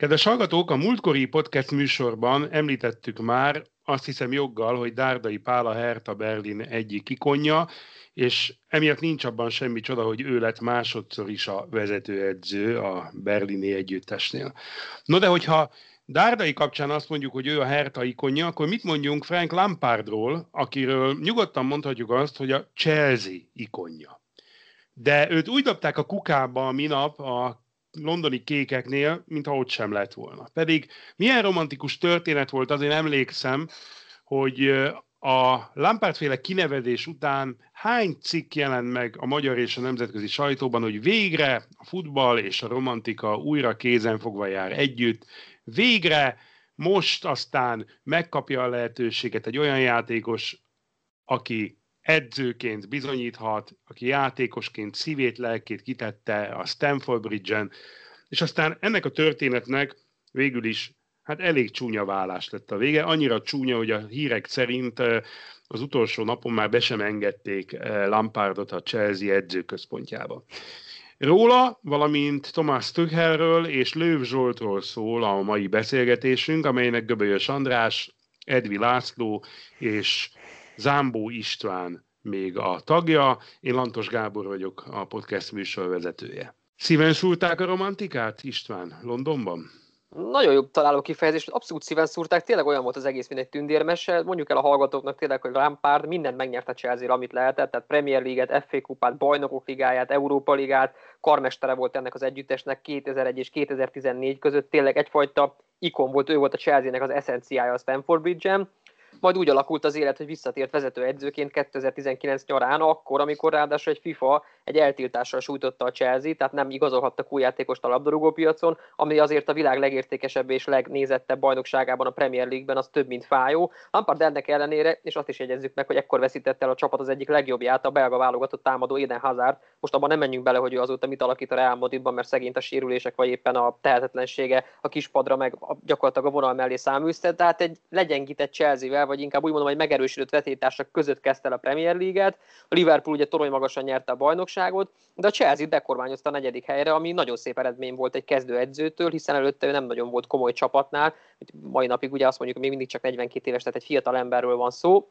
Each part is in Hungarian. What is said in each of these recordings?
Kedves hallgatók, a múltkori podcast műsorban említettük már, azt hiszem joggal, hogy Dárdai Pál a Hertha Berlin egyik ikonja, és emiatt nincs abban semmi csoda, hogy ő lett másodszor is a vezetőedző a berlini együttesnél. No de hogyha Dárdai kapcsán azt mondjuk, hogy ő a Hertha ikonja, akkor mit mondjunk Frank Lampardról, akiről nyugodtan mondhatjuk azt, hogy a Chelsea ikonja. De őt úgy dobták a kukába a minap a londoni kékeknél, mintha ott sem lett volna. Pedig milyen romantikus történet volt, azért emlékszem, hogy a Lampard-féle kinevezés után hány cikk jelent meg a magyar és a nemzetközi sajtóban, hogy végre a futball és a romantika újra kézen fogva jár együtt, végre most aztán megkapja a lehetőséget egy olyan játékos, aki edzőként bizonyíthat, aki játékosként szívét, lelkét kitette a Stanford Bridge-en, és aztán ennek a történetnek végül is hát elég csúnya vállás lett a vége. Annyira csúnya, hogy a hírek szerint az utolsó napon már be sem engedték Lampardot a Chelsea edzőközpontjába. Róla, valamint Tomás Tuchelről és Lőv Zsoltról szól a mai beszélgetésünk, amelynek Göbölyös András, Edvi László és Zámbó István még a tagja. Én Lantos Gábor vagyok, a podcast műsor vezetője. Szíven szúrták a romantikát, István, Londonban? Nagyon jobb találó kifejezés, abszolút szíven szúrták, tényleg olyan volt az egész, mint egy tündérmese. Mondjuk el a hallgatóknak tényleg, hogy Lampard mindent megnyerte Chelsea, amit lehetett, tehát Premier League-et, FA kupát, Bajnokok ligáját, Európa ligát, karmestere volt ennek az együttesnek 2001 és 2014 között, tényleg egyfajta ikon volt, ő volt a Chelsea-nek az eszenciája a Stamford Bridge-en majd úgy alakult az élet, hogy visszatért vezetőedzőként 2019 nyarán, akkor, amikor ráadásul egy FIFA egy eltiltással sújtotta a Chelsea, tehát nem igazolhattak új játékost a labdarúgó piacon, ami azért a világ legértékesebb és legnézettebb bajnokságában a Premier League-ben az több, mint fájó. Lampard ennek ellenére, és azt is jegyezzük meg, hogy ekkor veszítette el a csapat az egyik legjobbját, a belga válogatott támadó Eden Hazard. Most abban nem menjünk bele, hogy ő azóta mit alakít a Real Madridban, mert szegényt a sérülések, vagy éppen a tehetetlensége a kispadra meg gyakorlatilag a vonal mellé száműzte. Tehát egy legyengített Chelsea-vel, vagy inkább úgy mondom, hogy megerősödött vetétársak között kezdte el a Premier League-et. A Liverpool ugye torony magasan nyerte a bajnokságot, de a Chelsea bekormányozta a negyedik helyre, ami nagyon szép eredmény volt egy kezdőedzőtől, hiszen előtte ő nem nagyon volt komoly csapatnál. Mai napig ugye azt mondjuk, hogy még mindig csak 42 éves, tehát egy fiatal emberről van szó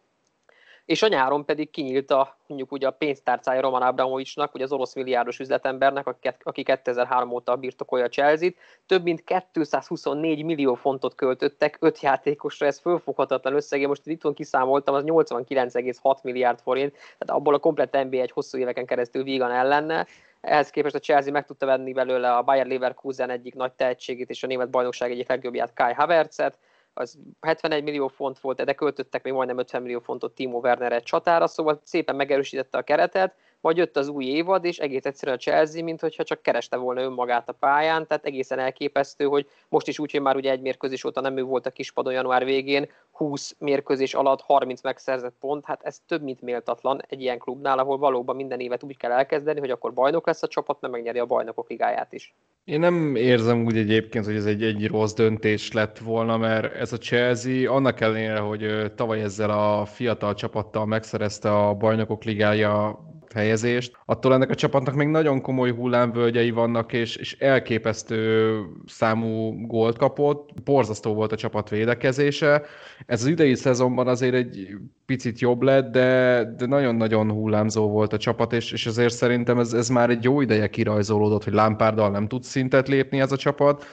és a nyáron pedig kinyílt a, mondjuk ugye a pénztárcája Roman Abramovicsnak, ugye az orosz milliárdos üzletembernek, aki 2003 óta birtokolja a Chelsea-t. Több mint 224 millió fontot költöttek öt játékosra, ez fölfoghatatlan összeg. Én most itt kiszámoltam, az 89,6 milliárd forint, tehát abból a komplett NBA egy hosszú éveken keresztül vígan ellenne. Ehhez képest a Chelsea meg tudta venni belőle a Bayer Leverkusen egyik nagy tehetségét és a német bajnokság egyik legjobbját Kai Havertzet, az 71 millió font volt, de költöttek még majdnem 50 millió fontot Timo Werner egy csatára, szóval szépen megerősítette a keretet, majd jött az új évad, és egész egyszerűen a Chelsea, mintha csak kereste volna önmagát a pályán, tehát egészen elképesztő, hogy most is úgy, hogy már ugye egy mérkőzés óta nem ő volt a kispadon január végén, 20 mérkőzés alatt 30 megszerzett pont, hát ez több, mint méltatlan egy ilyen klubnál, ahol valóban minden évet úgy kell elkezdeni, hogy akkor bajnok lesz a csapat, mert megnyeri a bajnokok ligáját is. Én nem érzem úgy egyébként, hogy ez egy, egy rossz döntés lett volna, mert ez a Chelsea annak ellenére, hogy tavaly ezzel a fiatal csapattal megszerezte a bajnokok ligája helyezést. Attól ennek a csapatnak még nagyon komoly hullámvölgyei vannak, és, és elképesztő számú gólt kapott. Borzasztó volt a csapat védekezése. Ez az idei szezonban azért egy picit jobb lett, de, de nagyon-nagyon hullámzó volt a csapat, és, és azért szerintem ez, ez már egy jó ideje kirajzolódott, hogy Lampárdal nem tud szintet lépni ez a csapat.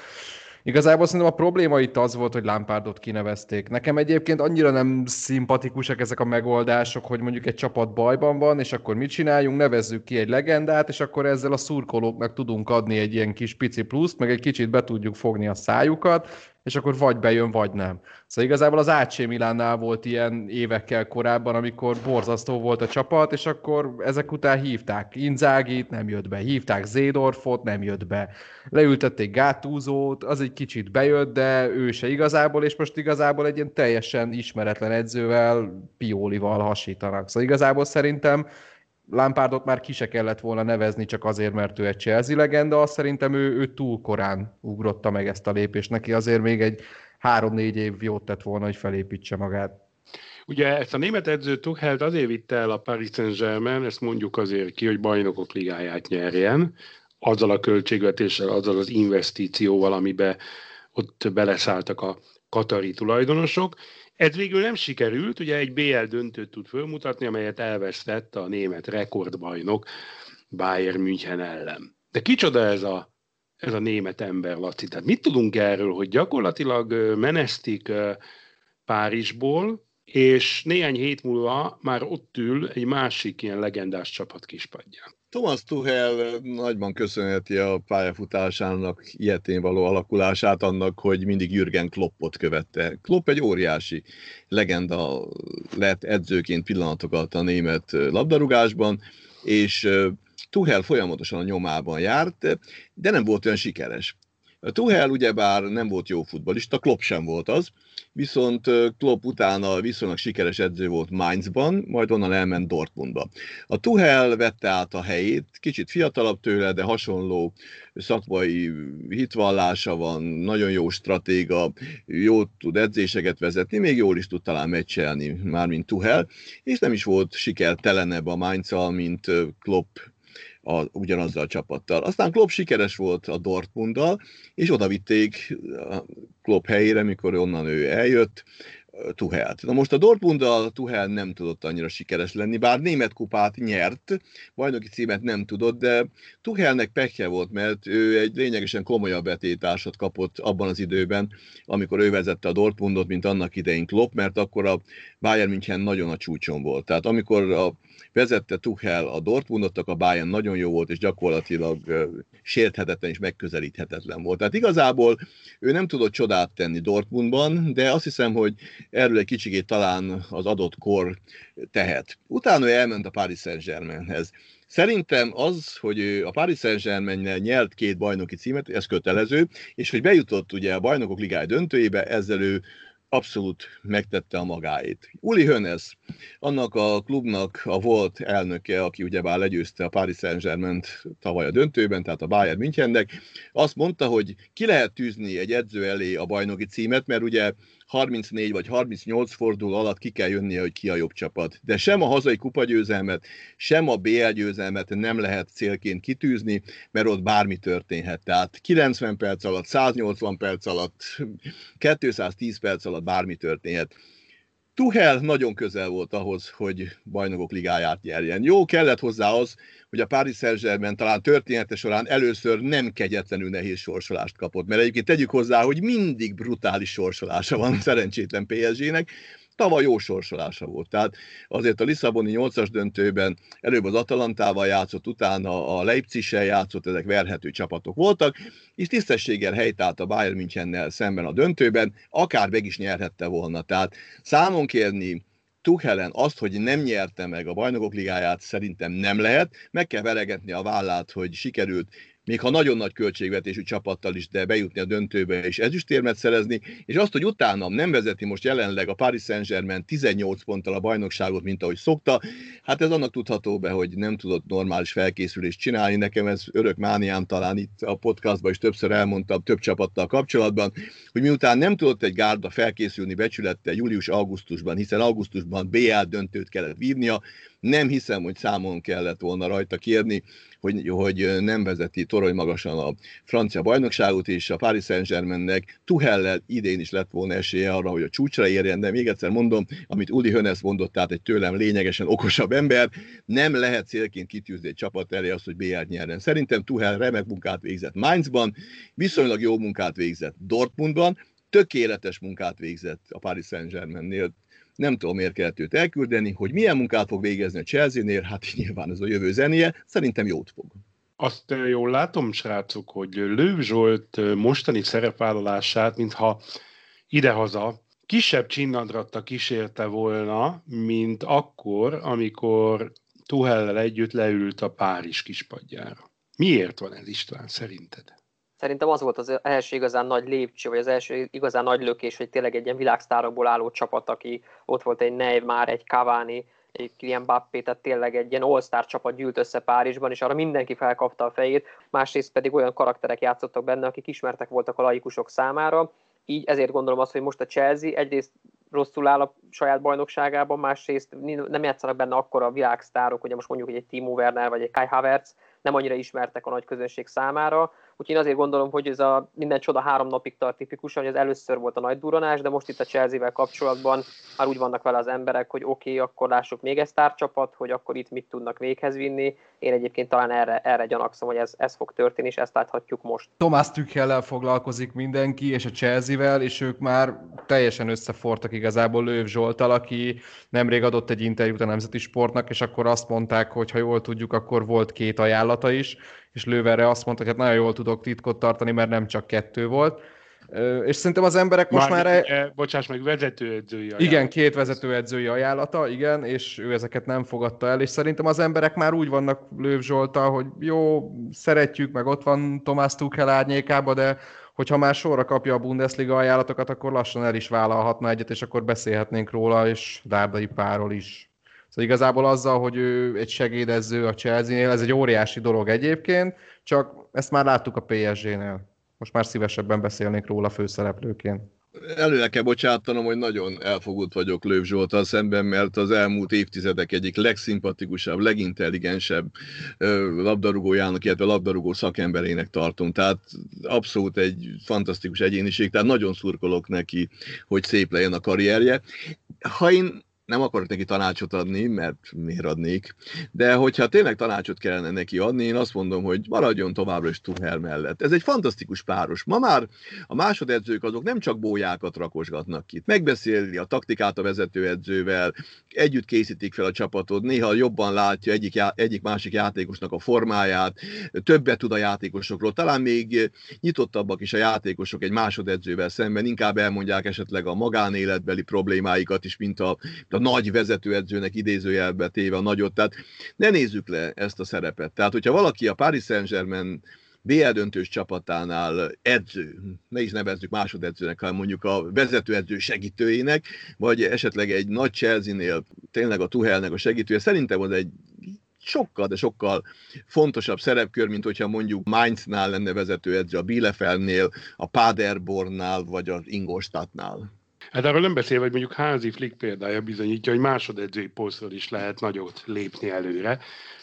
Igazából szerintem a probléma itt az volt, hogy Lampardot kinevezték. Nekem egyébként annyira nem szimpatikusak ezek a megoldások, hogy mondjuk egy csapat bajban van, és akkor mit csináljunk, nevezzük ki egy legendát, és akkor ezzel a szurkolóknak tudunk adni egy ilyen kis pici pluszt, meg egy kicsit be tudjuk fogni a szájukat, és akkor vagy bejön, vagy nem. Szóval igazából az AC Milánnál volt ilyen évekkel korábban, amikor borzasztó volt a csapat, és akkor ezek után hívták Inzágit, nem jött be, hívták Zédorfot, nem jött be. Leültették Gátúzót, az egy kicsit bejött, de ő se igazából, és most igazából egy ilyen teljesen ismeretlen edzővel, Piolival hasítanak. Szóval igazából szerintem Lampardot már ki se kellett volna nevezni csak azért, mert ő egy Chelsea legenda, azt szerintem ő, ő túl korán ugrotta meg ezt a lépést. Neki azért még egy három-négy év jót tett volna, hogy felépítse magát. Ugye ezt a német edző Tuchelt azért vitte el a Paris Saint-Germain, ezt mondjuk azért ki, hogy bajnokok ligáját nyerjen, azzal a költségvetéssel, azzal az investícióval, amibe ott beleszálltak a katari tulajdonosok. Ez végül nem sikerült, ugye egy BL döntőt tud fölmutatni, amelyet elvesztett a német rekordbajnok Bayern München ellen. De kicsoda ez a, ez a német ember, Laci? Tehát mit tudunk erről, hogy gyakorlatilag menesztik Párizsból, és néhány hét múlva már ott ül egy másik ilyen legendás csapat kispadján. Thomas Tuchel nagyban köszönheti a pályafutásának ilyetén való alakulását annak, hogy mindig Jürgen Kloppot követte. Klopp egy óriási legenda lett edzőként pillanatokat a német labdarúgásban, és Tuchel folyamatosan a nyomában járt, de nem volt olyan sikeres. Tuchel ugyebár nem volt jó futbalista, Klopp sem volt az, viszont Klopp utána viszonylag sikeres edző volt Mainzban, majd onnan elment Dortmundba. A Tuchel vette át a helyét, kicsit fiatalabb tőle, de hasonló szakmai hitvallása van, nagyon jó stratéga, jól tud edzéseket vezetni, még jól is tud talán meccselni, mármint Tuchel, és nem is volt sikertelenebb a mainz mint Klopp a, ugyanazzal a csapattal. Aztán Klopp sikeres volt a Dortmunddal, és oda vitték Klopp helyére, mikor onnan ő eljött, Tuhelt. Na most a Dortmunddal Tuhel nem tudott annyira sikeres lenni, bár német kupát nyert, bajnoki címet nem tudott, de Tuhelnek pekje volt, mert ő egy lényegesen komolyabb betétársat kapott abban az időben, amikor ő vezette a Dortmundot, mint annak idején Klopp, mert akkor a Bayern München nagyon a csúcson volt. Tehát amikor a vezette Tuchel a Dortmundot, a Bayern nagyon jó volt, és gyakorlatilag sérthetetlen és megközelíthetetlen volt. Tehát igazából ő nem tudott csodát tenni Dortmundban, de azt hiszem, hogy erről egy kicsikét talán az adott kor tehet. Utána ő elment a Paris Saint-Germainhez. Szerintem az, hogy a Paris saint nyert két bajnoki címet, ez kötelező, és hogy bejutott ugye a bajnokok ligája döntőjébe, ezzel ő abszolút megtette a magáét. Uli Hönes, annak a klubnak a volt elnöke, aki ugyebár legyőzte a Paris Saint-Germain tavaly a döntőben, tehát a Bayern Münchennek, azt mondta, hogy ki lehet tűzni egy edző elé a bajnoki címet, mert ugye 34 vagy 38 forduló alatt ki kell jönnie, hogy ki a jobb csapat. De sem a hazai kupagyőzelmet, sem a BL győzelmet nem lehet célként kitűzni, mert ott bármi történhet. Tehát 90 perc alatt, 180 perc alatt, 210 perc alatt bármi történhet. Tuhel nagyon közel volt ahhoz, hogy bajnokok ligáját nyerjen. Jó, kellett hozzá az, hogy a Paris saint talán története során először nem kegyetlenül nehéz sorsolást kapott, mert egyébként tegyük hozzá, hogy mindig brutális sorsolása van szerencsétlen PSG-nek, tavaly jó sorsolása volt. Tehát azért a Lisszaboni 8-as döntőben előbb az Atalantával játszott, utána a Leipzig-sel játszott, ezek verhető csapatok voltak, és tisztességgel helytált a Bayern Münchennel szemben a döntőben, akár meg is nyerhette volna. Tehát számon kérni Tuchelen azt, hogy nem nyerte meg a bajnokok ligáját, szerintem nem lehet. Meg kell veregetni a vállát, hogy sikerült még ha nagyon nagy költségvetésű csapattal is, de bejutni a döntőbe és ezüstérmet szerezni, és azt, hogy utána nem vezeti most jelenleg a Paris Saint-Germain 18 ponttal a bajnokságot, mint ahogy szokta, hát ez annak tudható be, hogy nem tudott normális felkészülést csinálni. Nekem ez örök mániám talán itt a podcastban is többször elmondtam több csapattal kapcsolatban, hogy miután nem tudott egy gárda felkészülni becsülettel július-augusztusban, hiszen augusztusban BL döntőt kellett vívnia, nem hiszem, hogy számon kellett volna rajta kérni, hogy, hogy nem vezeti torony magasan a francia bajnokságot, és a Paris Saint-Germainnek Tuhellel idén is lett volna esélye arra, hogy a csúcsra érjen, de még egyszer mondom, amit Uli Hönes mondott, tehát egy tőlem lényegesen okosabb ember, nem lehet célként kitűzni egy csapat elé azt, hogy BL nyerjen. Szerintem Tuhel remek munkát végzett Mainzban, viszonylag jó munkát végzett Dortmundban, tökéletes munkát végzett a Paris Saint-Germainnél, nem tudom, miért kellett őt elküldeni, hogy milyen munkát fog végezni a Chelsea-nél, hát nyilván ez a jövő zenie, szerintem jót fog. Azt jól látom, srácok, hogy Lőv Zsolt mostani szerepvállalását, mintha idehaza kisebb csinnadratta kísérte volna, mint akkor, amikor Tuhellel együtt leült a Párizs kispadjára. Miért van ez István szerinted? Szerintem az volt az első igazán nagy lépcső, vagy az első igazán nagy lökés, hogy tényleg egy ilyen világsztárokból álló csapat, aki ott volt egy Neymar, egy Cavani, egy Kylian Mbappé, tehát tényleg egy ilyen all-star csapat gyűlt össze Párizsban, és arra mindenki felkapta a fejét, másrészt pedig olyan karakterek játszottak benne, akik ismertek voltak a laikusok számára, így ezért gondolom azt, hogy most a Chelsea egyrészt rosszul áll a saját bajnokságában, másrészt nem játszanak benne akkor a világsztárok, ugye most mondjuk egy Timo Werner vagy egy Kai Havertz, nem annyira ismertek a nagy közönség számára, Úgyhogy én azért gondolom, hogy ez a minden csoda három napig tart tipikusan, hogy ez először volt a nagy duranás, de most itt a Chelsea-vel kapcsolatban már úgy vannak vele az emberek, hogy oké, okay, akkor lássuk még egy csapat, hogy akkor itt mit tudnak véghez vinni. Én egyébként talán erre, erre gyanakszom, hogy ez, ez fog történni, és ezt láthatjuk most. Tomás Tükhellel foglalkozik mindenki, és a Chelsea-vel, és ők már teljesen összefortak igazából Lőv Zsoltal, aki nemrég adott egy interjút a Nemzeti Sportnak, és akkor azt mondták, hogy ha jól tudjuk, akkor volt két ajánlata is, és Lőverre azt mondta, hogy hát nagyon jól tudok titkot tartani, mert nem csak kettő volt. És szerintem az emberek most már... már... E... Bocsáss meg, vezetőedzői ajánlata. Igen, két vezetőedzői ajánlata, igen, és ő ezeket nem fogadta el, és szerintem az emberek már úgy vannak Lőv Zsoltal, hogy jó, szeretjük, meg ott van Tomás Tuchel árnyékába, de hogyha már sorra kapja a Bundesliga ajánlatokat, akkor lassan el is vállalhatna egyet, és akkor beszélhetnénk róla, és Dárdai Páról is. Szóval igazából azzal, hogy ő egy segédező a Chelsea-nél, ez egy óriási dolog egyébként, csak ezt már láttuk a PSG-nél. Most már szívesebben beszélnék róla főszereplőként. Előre kell bocsátanom, hogy nagyon elfogult vagyok Lőv Zsoltal szemben, mert az elmúlt évtizedek egyik legszimpatikusabb, legintelligensebb labdarúgójának, illetve labdarúgó szakemberének tartom. Tehát abszolút egy fantasztikus egyéniség, tehát nagyon szurkolok neki, hogy szép legyen a karrierje. Ha én nem akarok neki tanácsot adni, mert miért adnék, de hogyha tényleg tanácsot kellene neki adni, én azt mondom, hogy maradjon továbbra is Tuchel mellett. Ez egy fantasztikus páros. Ma már a másodedzők azok nem csak bójákat rakosgatnak ki. Megbeszéli a taktikát a vezetőedzővel, együtt készítik fel a csapatot, néha jobban látja egyik, já- egyik másik játékosnak a formáját, többet tud a játékosokról, talán még nyitottabbak is a játékosok egy másodedzővel szemben, inkább elmondják esetleg a magánéletbeli problémáikat is, mint a nagy vezetőedzőnek idézőjelbe téve a nagyot. Tehát ne nézzük le ezt a szerepet. Tehát, hogyha valaki a Paris Saint-Germain BL döntős csapatánál edző, ne is nevezzük másodedzőnek, hanem mondjuk a vezetőedző segítőjének, vagy esetleg egy nagy Chelsea-nél tényleg a Tuhelnek a segítője, szerintem az egy sokkal, de sokkal fontosabb szerepkör, mint hogyha mondjuk Mainznál lenne vezetőedző, a Bielefeldnél, a Paderbornnál, vagy az Ingolstadtnál. Hát arról nem beszélve, hogy mondjuk házi flick példája bizonyítja, hogy másodedzői posztról is lehet nagyot lépni előre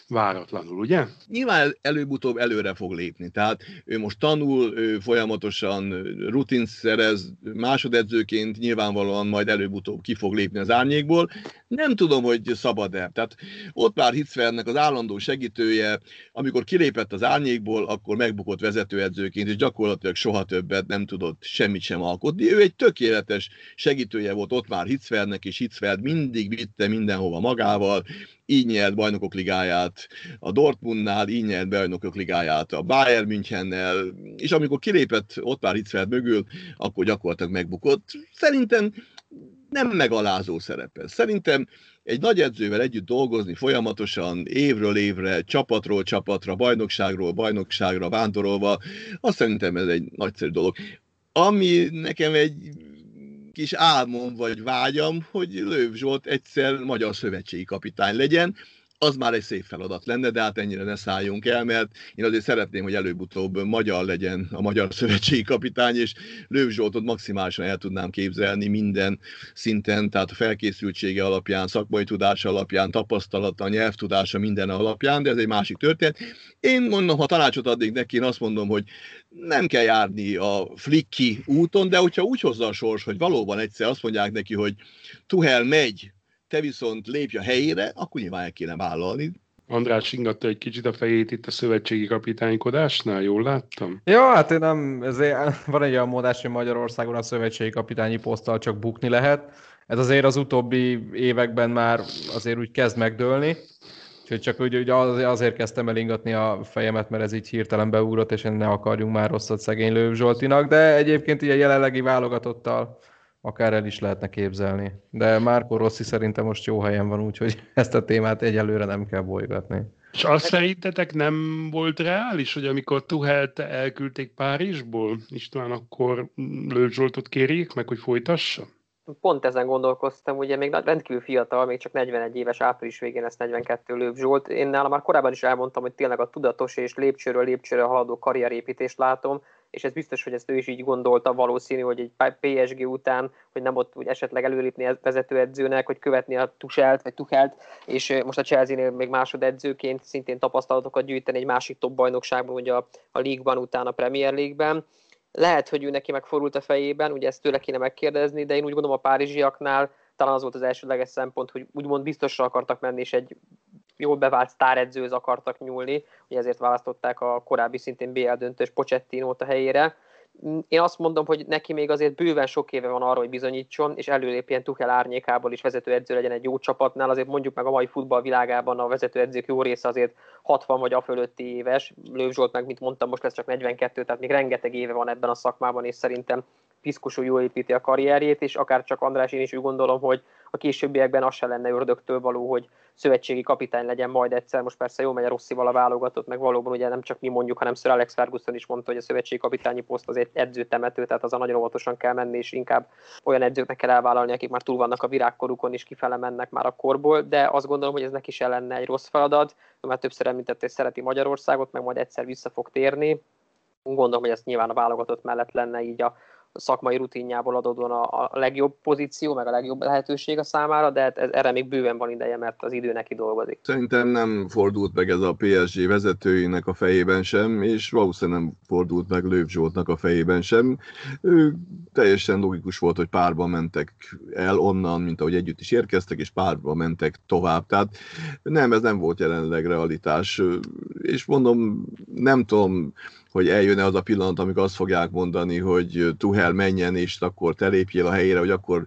váratlanul, ugye? Nyilván előbb-utóbb előre fog lépni, tehát ő most tanul, ő folyamatosan rutin szerez, másodedzőként nyilvánvalóan majd előbb-utóbb ki fog lépni az árnyékból. Nem tudom, hogy szabad-e. Tehát ott már Hitzfeldnek az állandó segítője, amikor kilépett az árnyékból, akkor megbukott vezetőedzőként, és gyakorlatilag soha többet nem tudott semmit sem alkotni. Ő egy tökéletes segítője volt ott már Hitzfeldnek, és Hitzfeld mindig vitte mindenhova magával, így nyert bajnokok ligáját a Dortmundnál, így nyert bajnokok ligáját a Bayern Münchennel, és amikor kilépett ott már Hitzfeld mögül, akkor gyakorlatilag megbukott. Szerintem nem megalázó szerepe. Szerintem egy nagy edzővel együtt dolgozni folyamatosan, évről évre, csapatról csapatra, bajnokságról bajnokságra vándorolva, azt szerintem ez egy nagyszerű dolog. Ami nekem egy kis álmom vagy vágyam, hogy Lőv Zsolt egyszer magyar szövetségi kapitány legyen, az már egy szép feladat lenne, de hát ennyire ne szálljunk el, mert én azért szeretném, hogy előbb-utóbb magyar legyen a magyar szövetségi kapitány, és Lőv Zsoltot maximálisan el tudnám képzelni minden szinten, tehát a felkészültsége alapján, szakmai tudása alapján, tapasztalata, nyelvtudása minden alapján, de ez egy másik történet. Én mondom, ha tanácsot adnék neki, én azt mondom, hogy nem kell járni a flikki úton, de hogyha úgy hozza a sors, hogy valóban egyszer azt mondják neki, hogy Tuhel megy te viszont lépj a helyére, akkor nyilván el kéne vállalni. András ingatta egy kicsit a fejét itt a szövetségi kapitánykodásnál, jól láttam? Ja, hát én nem, ezért van egy olyan módás, hogy Magyarországon a szövetségi kapitányi poszttal csak bukni lehet. Ez azért az utóbbi években már azért úgy kezd megdőlni. Úgyhogy csak úgy, úgy azért kezdtem el ingatni a fejemet, mert ez így hirtelen beugrott, és ne akarjunk már rosszat szegény Lőv Zsoltinak, de egyébként így a jelenlegi válogatottal akár el is lehetne képzelni. De Márko Rossi szerintem most jó helyen van, úgyhogy ezt a témát egyelőre nem kell bolygatni. És azt szerintetek nem volt reális, hogy amikor Tuhelt elküldték Párizsból, István, akkor Lőv Zsoltot kérjék meg, hogy folytassa? Pont ezen gondolkoztam, ugye még rendkívül fiatal, még csak 41 éves április végén lesz 42 Lőv Zsolt. Én nálam már korábban is elmondtam, hogy tényleg a tudatos és lépcsőről lépcsőre haladó karrierépítést látom, és ez biztos, hogy ezt ő is így gondolta valószínű, hogy egy PSG után, hogy nem ott úgy esetleg előlépni vezetőedzőnek, hogy követni a Tuselt, vagy Tuchelt, és most a Chelsea-nél még másodedzőként szintén tapasztalatokat gyűjteni egy másik top bajnokságban, ugye a, a League-ban után a Premier League-ben. Lehet, hogy ő neki megforult a fejében, ugye ezt tőle kéne megkérdezni, de én úgy gondolom a párizsiaknál talán az volt az elsődleges szempont, hogy úgymond biztosra akartak menni, és egy jól bevált sztáredzőhöz akartak nyúlni, hogy ezért választották a korábbi szintén BL döntős Pochettinót a helyére. Én azt mondom, hogy neki még azért bőven sok éve van arra, hogy bizonyítson, és előlépjen Tuchel árnyékából is vezetőedző legyen egy jó csapatnál. Azért mondjuk meg a mai futballvilágában a vezetőedzők jó része azért 60 vagy a fölötti éves. Lőv Zsolt meg, mint mondtam, most lesz csak 42, tehát még rengeteg éve van ebben a szakmában, és szerintem piszkosul jól építi a karrierjét, és akár csak András, én is úgy gondolom, hogy a későbbiekben az se lenne ördögtől való, hogy szövetségi kapitány legyen majd egyszer. Most persze jó megy a Rosszival a válogatott, meg valóban ugye nem csak mi mondjuk, hanem Sir Alex Ferguson is mondta, hogy a szövetségi kapitányi poszt az egy edzőtemető, tehát azon nagyon óvatosan kell menni, és inkább olyan edzőknek kell elvállalni, akik már túl vannak a virágkorukon, és kifele mennek már a korból, de azt gondolom, hogy ez neki se lenne egy rossz feladat, mert többször említett, hogy szereti Magyarországot, meg majd egyszer vissza fog térni. Gondolom, hogy ez nyilván a válogatott mellett lenne így a, szakmai rutinjából adódóan a, a legjobb pozíció, meg a legjobb lehetőség a számára, de hát ez, erre még bőven van ideje, mert az idő neki dolgozik. Szerintem nem fordult meg ez a PSG vezetőinek a fejében sem, és valószínűleg nem fordult meg Lőv Zsoltnak a fejében sem. Ő teljesen logikus volt, hogy párba mentek el onnan, mint ahogy együtt is érkeztek, és párba mentek tovább. Tehát nem, ez nem volt jelenleg realitás. És mondom, nem tudom, hogy eljön-e az a pillanat, amikor azt fogják mondani, hogy Tuhel menjen, és akkor te lépjél a helyére, hogy akkor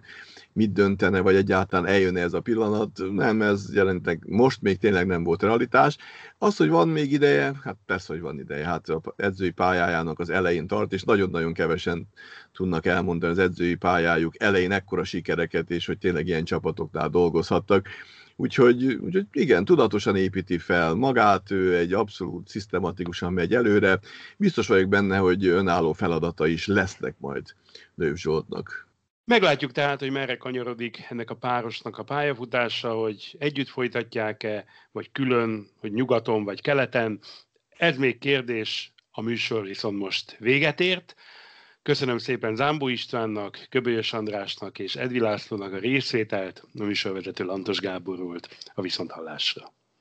mit döntene, vagy egyáltalán eljön -e ez a pillanat. Nem, ez jelentek most még tényleg nem volt realitás. Az, hogy van még ideje, hát persze, hogy van ideje. Hát az edzői pályájának az elején tart, és nagyon-nagyon kevesen tudnak elmondani az edzői pályájuk elején ekkora sikereket, és hogy tényleg ilyen csapatoknál dolgozhattak. Úgyhogy, úgyhogy igen, tudatosan építi fel magát, ő egy abszolút szisztematikusan megy előre. Biztos vagyok benne, hogy önálló feladata is lesznek majd Lőv Zsoltnak. Meglátjuk tehát, hogy merre kanyarodik ennek a párosnak a pályafutása, hogy együtt folytatják-e, vagy külön, hogy nyugaton vagy keleten. Ez még kérdés, a műsor viszont most véget ért. Köszönöm szépen Zámbó Istvánnak, Köbölyös Andrásnak és Edvi Lászlónak a részvételt, a műsorvezető Lantos Gábor volt a Viszonthallásra.